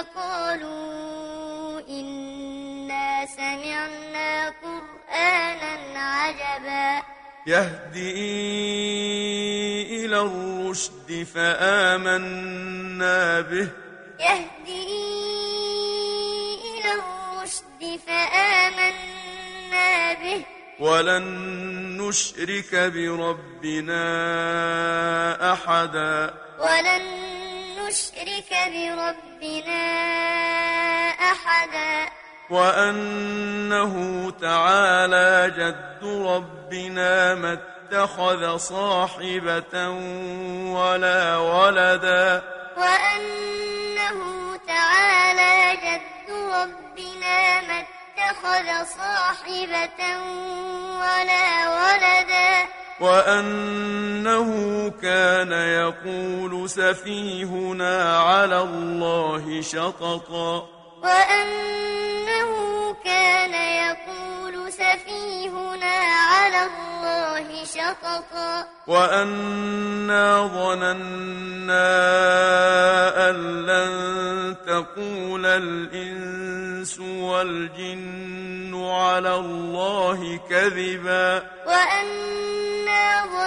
الجن فقالوا إنا سمعنا قرآنا عجبا. يهدي إلى الرشد فآمنا به. يهدي إلى الرشد فآمنا به. ولن نشرك بربنا أحدا. ولن نشرك بربنا أحدا. وأنه تعالى جد ربنا ما اتخذ صاحبة ولا ولدا. وأنه تعالى جد ربنا ما اتخذ صاحبة ولا ولدا. وأنه كان يقول سفيهنا على الله شططا. وأنه كان يقول سفيهنا على الله شططا. وأنا ظننا أن لن تقول الإنس والجن على الله كذبا. وأنا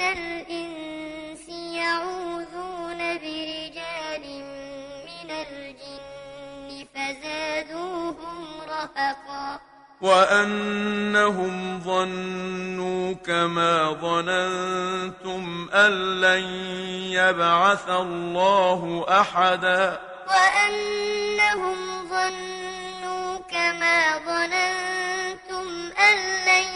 الإنس يعوذون برجال من الجن فزادوهم رهقا. وأنهم ظنوا كما ظننتم أن لن يبعث الله أحدا. وأنهم ظنوا كما ظننتم أن لن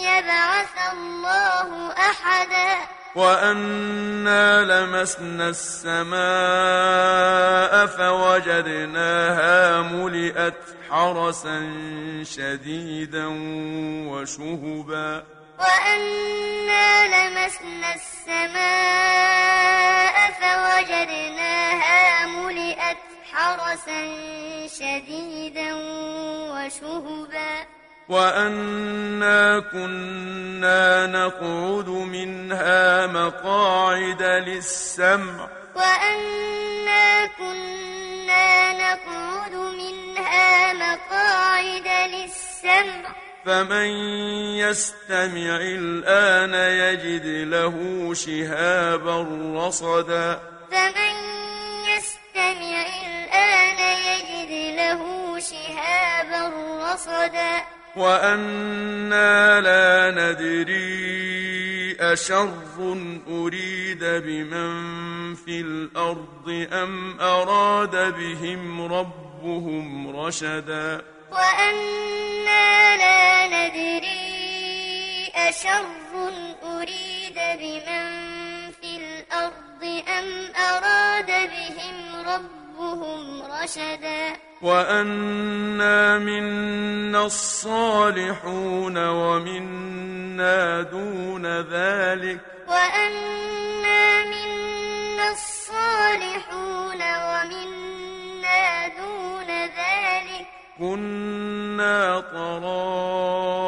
يبعث الله أحدا. وأنا لمسنا السماء فوجدناها ملئت حرسا شديدا وشهبا. وأنا لمسنا السماء فوجدناها ملئت حرسا شديدا وشهبا. وأنا كنا نقعد منها مقاعد للسمع وأنا كنا نقعد منها مقاعد للسمع فمن يستمع الآن يجد له شهابا رصدا فمن يستمع الآن يجد له شهابا رصدا وأنا لا ندري أشر أريد بمن في الأرض أم أراد بهم ربهم رشدا وأنا لا ندري أشر أريد بمن في الأرض أم أراد بهم ربهم رشدا وأنا منا الصالحون ومنا دون ذلك وأنا منا الصالحون ومنا دون ذلك كنا طرائق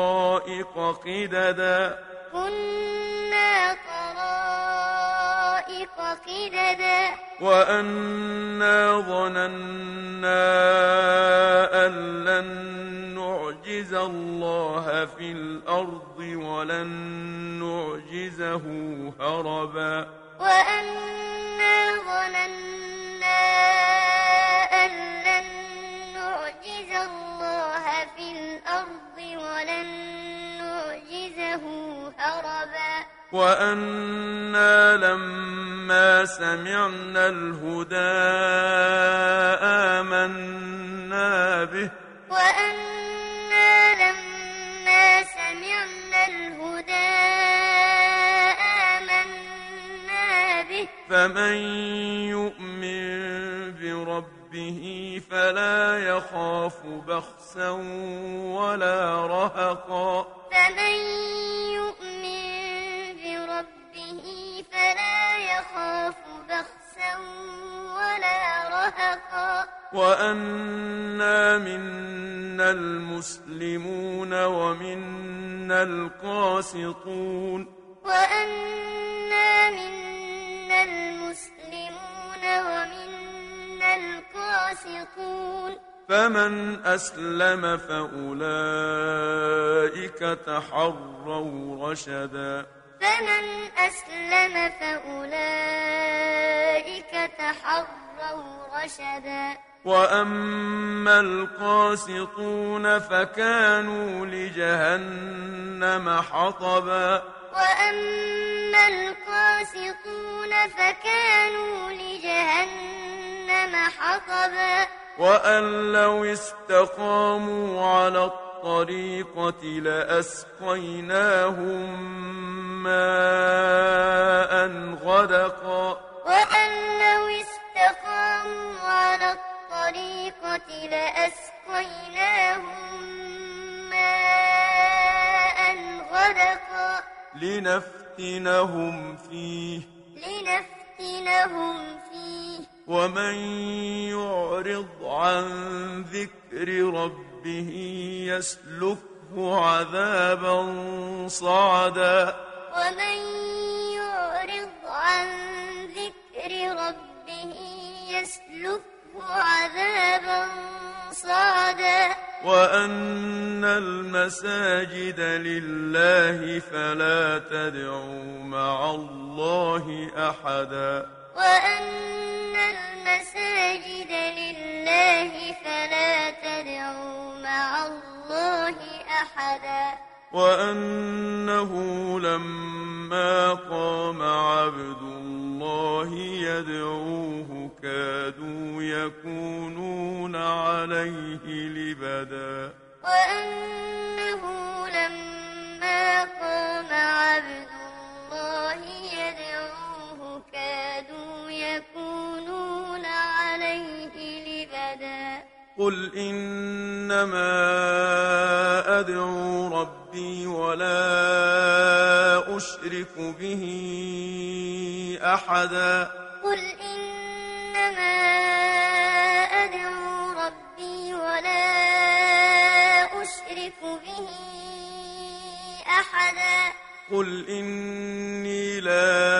قددا كنا طرائق قددا وأنا ظننا الله في الأرض ولن نعجزه هربا وأنا ظننا أن لن نعجز الله في الأرض ولن نعجزه هربا وأنا لما سمعنا الهدى آمنا به فمن يؤمن بربه فلا يخاف بخسا ولا رهقا. فمن يؤمن بربه فلا يخاف بخسا ولا رهقا. وأنا منا المسلمون ومنا القاسطون. وأنا القاسطون فمن أسلم فأولئك تحروا رشدا. فمن أسلم فأولئك تحروا رشدا. وأما القاسطون فكانوا لجهنم حطبا. وأما القاسطون فكانوا لجهنم حطبا. وأن لو استقاموا على الطريقة لأسقيناهم ماء غدقا. وأن لو استقاموا على الطريقة لأسقيناهم ماء غدقا. لنفتنهم فيه. لنفتنهم فيه. ومن يعرض عن ذكر ربه يسلكه عذابا صعدا. ومن يعرض عن ذكر ربه يسلكه عذابا صعدا. وأن المساجد لله فلا تدعوا مع الله أحدا. وأن المساجد لله فلا تدعوا مع الله أحدا. وأنه لما قام عبد الله يدعوه كادوا يكونون عليه لبدا. وأنه لما لبدا قل إنما أدعو ربي ولا أشرك به أحدا. قل إنما أدعو ربي ولا أشرك به أحدا. قل إني لا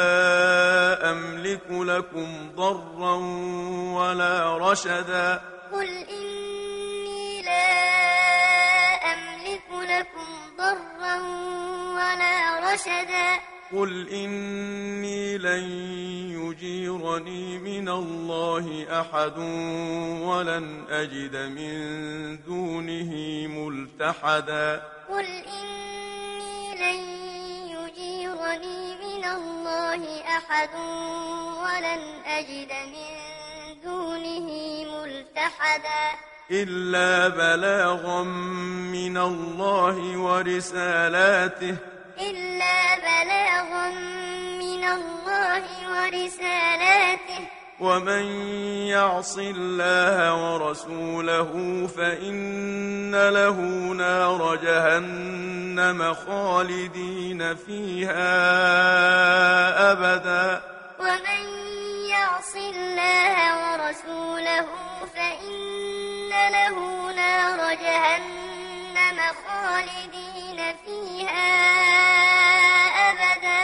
لكم ضرا ولا رشدا. قل إني لا أملك لكم ضرا ولا رشدا. قل إني لن يجيرني من الله أحد ولن أجد من دونه ملتحدا. قل إني الله أحد ولن أجد من دونه ملتحدا إلا بلاغا من الله ورسالاته. إلا بلاغا من الله ورسالاته. ومن يعص الله ورسوله فإن له نار جهنم خالدين فيها أبدا. ومن يعص الله ورسوله فإن له نار جهنم خالدين فيها أبدا.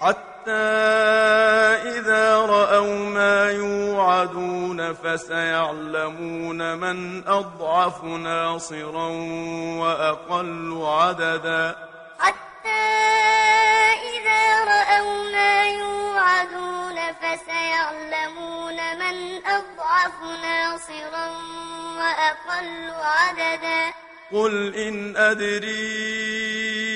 حتى إذا رأوا ما يوعدون فسيعلمون من أضعف ناصرا وأقل عددا. حتى إذا رأوا ما يوعدون فسيعلمون من أضعف ناصرا وأقل عددا. قل إن أدري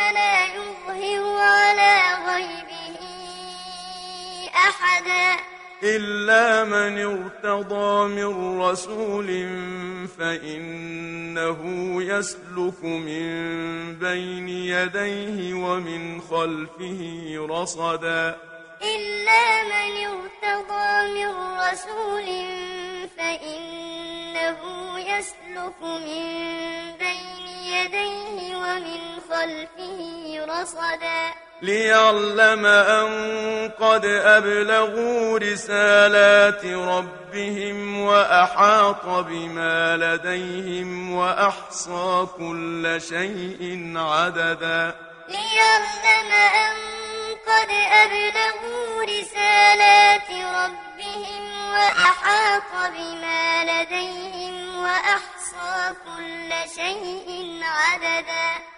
فلا يظهر على غيبه أحدا. إلا من ارتضى من رسول فإنه يسلك من بين يديه ومن خلفه رصدا. إلا من ارتضى من رسول فإنه يسلك من بين يديه ومن خلفه رصدا. ليعلم أن قد أبلغوا رسالات ربهم وأحاط بما لديهم وأحصى كل شيء عددا. ليعلم أن قد أبلغوا رسالات ربهم وأحاط بما لديهم وأحصى كل شيء عددا.